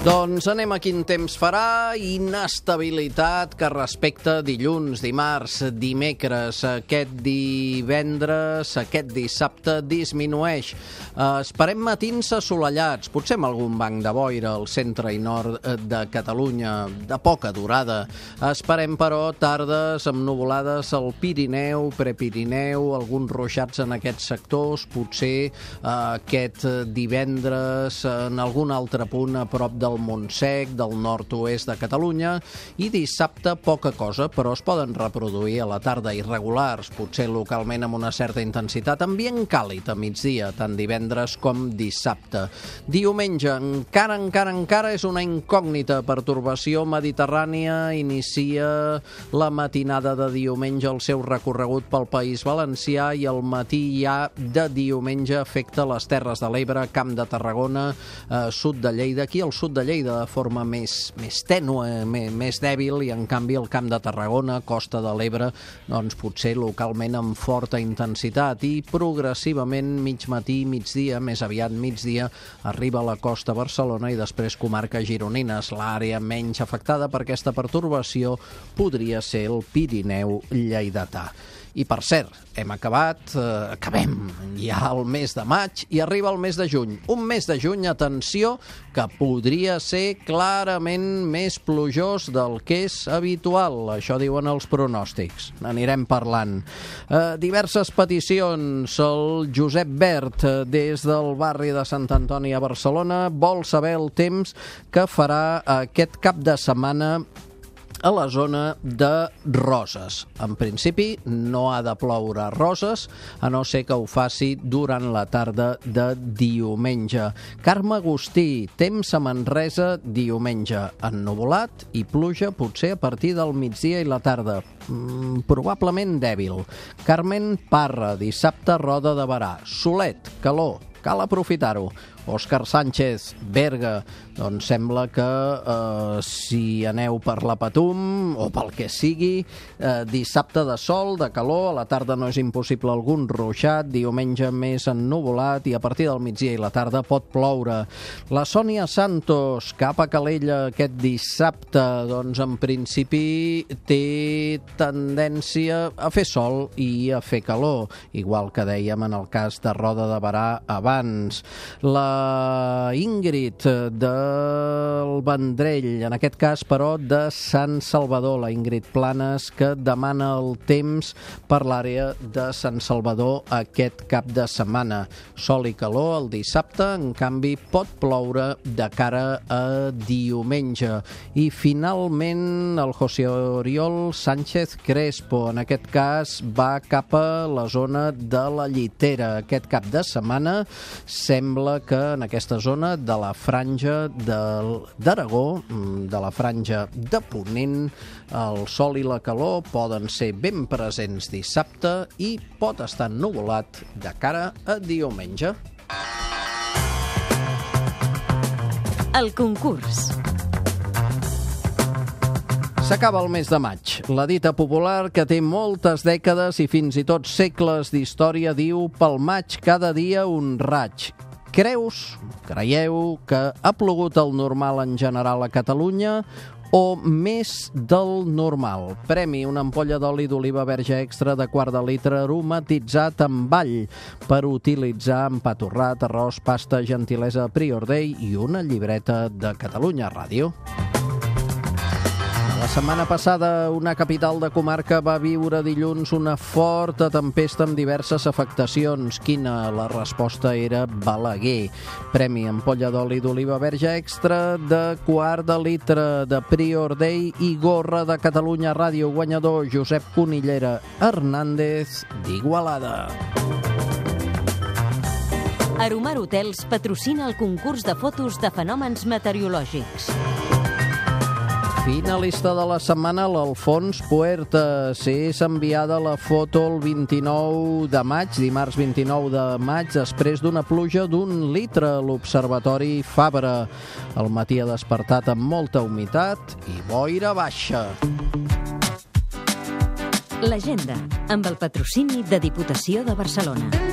Doncs anem a quin temps farà. Inestabilitat que respecte dilluns, dimarts, dimecres, aquest divendres, aquest dissabte disminueix. Uh, esperem matins assolellats, potser amb algun banc de boira al centre i nord de Catalunya, de poca durada. Esperem, però, tardes amb nuvolades al Pirineu, Prepirineu, alguns ruixats en aquests sectors, potser uh, aquest divendres en algun altre punt a prop del Montsec, del nord-oest de Catalunya, i dissabte poca cosa, però es poden reproduir a la tarda irregulars, potser localment amb una certa intensitat, ambient càlid a migdia, tant divendres com dissabte. Diumenge, encara, encara, encara és una incògnita. Pertorbació mediterrània inicia la matinada de diumenge el seu recorregut pel País Valencià i el matí ja de diumenge afecta les Terres de l'Ebre, Camp de Tarragona, eh, sud de Lleida. Aquí al sud de Lleida de forma més, més tènue, més, més dèbil, i en canvi el Camp de Tarragona, Costa de l'Ebre, doncs potser localment amb forta intensitat i progressivament mig matí, migdia, més aviat migdia, arriba a la costa Barcelona i després comarca gironines. L'àrea menys afectada per aquesta pertorbació podria ser el Pirineu lleidatà. I per cert, hem acabat, eh, acabem ja el mes de maig i arriba el mes de juny. Un mes de juny, atenció, que podria ser clarament més plujós del que és habitual. Això diuen els pronòstics. N'anirem parlant. Eh, diverses peticions. El Josep Bert, eh, des del barri de Sant Antoni a Barcelona, vol saber el temps que farà aquest cap de setmana a la zona de Roses. En principi no ha de ploure a Roses, a no ser que ho faci durant la tarda de diumenge. Carme Agustí, temps a Manresa diumenge, ennuvolat i pluja potser a partir del migdia i la tarda. Mm, probablement dèbil. Carmen Parra, dissabte, roda de Barà. Solet, calor, cal aprofitar-ho. Òscar Sánchez, Berga, doncs sembla que eh, si aneu per la Patum o pel que sigui, eh, dissabte de sol, de calor, a la tarda no és impossible algun ruixat, diumenge més ennuvolat i a partir del migdia i la tarda pot ploure. La Sònia Santos, cap a Calella aquest dissabte, doncs en principi té tendència a fer sol i a fer calor, igual que dèiem en el cas de Roda de Barà abans. La Ingrid del Vendrell, en aquest cas, però, de Sant Salvador, la Ingrid Planes, que demana el temps per l'àrea de Sant Salvador aquest cap de setmana. Sol i calor el dissabte, en canvi, pot ploure de cara a diumenge. I, finalment, el José Oriol Sánchez Crespo, en aquest cas, va cap a la zona de la Llitera. Aquest cap de setmana sembla que en aquesta zona de la franja d'Aragó, mm, de la franja de Ponent, el sol i la calor poden ser ben presents dissabte i pot estar nuvolat de cara a diumenge. El concurs. S'acaba el mes de maig. La dita popular, que té moltes dècades i fins i tot segles d'història, diu pel maig cada dia un raig. Creus, creieu, que ha plogut el normal en general a Catalunya o més del normal. Premi una ampolla d'oli d'oliva verge extra de quart de litre aromatitzat amb all per utilitzar en patorrat, arròs, pasta, gentilesa Prior Day i una llibreta de Catalunya Ràdio. La setmana passada, una capital de comarca va viure dilluns una forta tempesta amb diverses afectacions. Quina? La resposta era Balaguer. Premi ampolla d'oli d'oliva verge extra de quart de litre de Prior Day i gorra de Catalunya Ràdio guanyador Josep Conillera Hernández d'Igualada. Aromar Hotels patrocina el concurs de fotos de fenòmens meteorològics. Finalista de la setmana, l'Alfons Puerta. És enviada la foto el 29 de maig, dimarts 29 de maig, després d'una pluja d'un litre a l'Observatori Fabra. El matí ha despertat amb molta humitat i boira baixa. L'agenda, amb el patrocini de Diputació de Barcelona.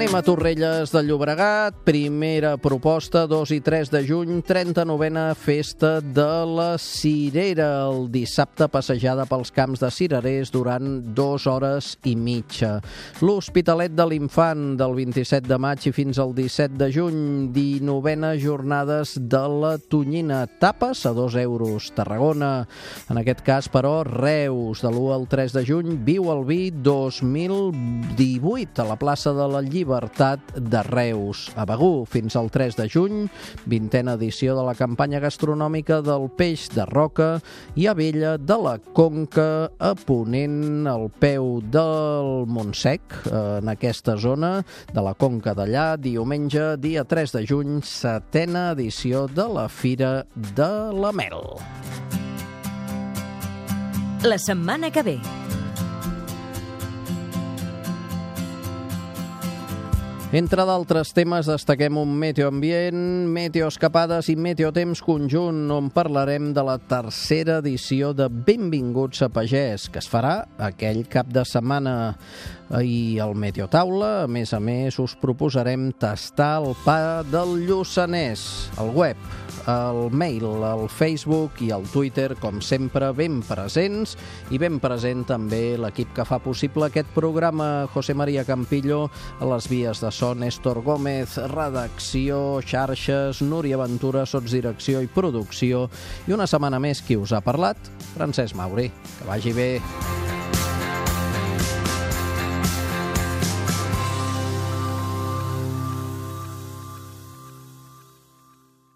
Anem a Torrelles de Llobregat, primera proposta, 2 i 3 de juny, 39a festa de la Cirera. El dissabte passejada pels camps de cirerers durant dues hores i mitja. L'Hospitalet de l'Infant del 27 de maig i fins al 17 de juny, 19a jornades de la Tonyina. Tapes a 2 euros. Tarragona, en aquest cas, però, Reus, de l'1 al 3 de juny, Viu el Vi 2018 a la plaça de la Llibre Llibertat de Reus, a Begú, fins al 3 de juny, vintena edició de la campanya gastronòmica del peix de roca i a Vella de la Conca, a Ponent, al peu del Montsec, en aquesta zona de la Conca d'allà, diumenge, dia 3 de juny, setena edició de la Fira de la Mel. La setmana que ve. Entre d'altres temes destaquem un meteoambient, meteoescapades i meteotemps conjunt on parlarem de la tercera edició de Benvinguts a Pagès, que es farà aquell cap de setmana i el Meteotaula. A més a més, us proposarem tastar el pa del Lluçanès, el web el mail, el Facebook i el Twitter, com sempre, ben presents i ben present també l'equip que fa possible aquest programa, José María Campillo, a les vies de so, Néstor Gómez, redacció, xarxes, Núria Ventura, sotsdirecció i producció, i una setmana més qui us ha parlat, Francesc Mauri. Que vagi bé.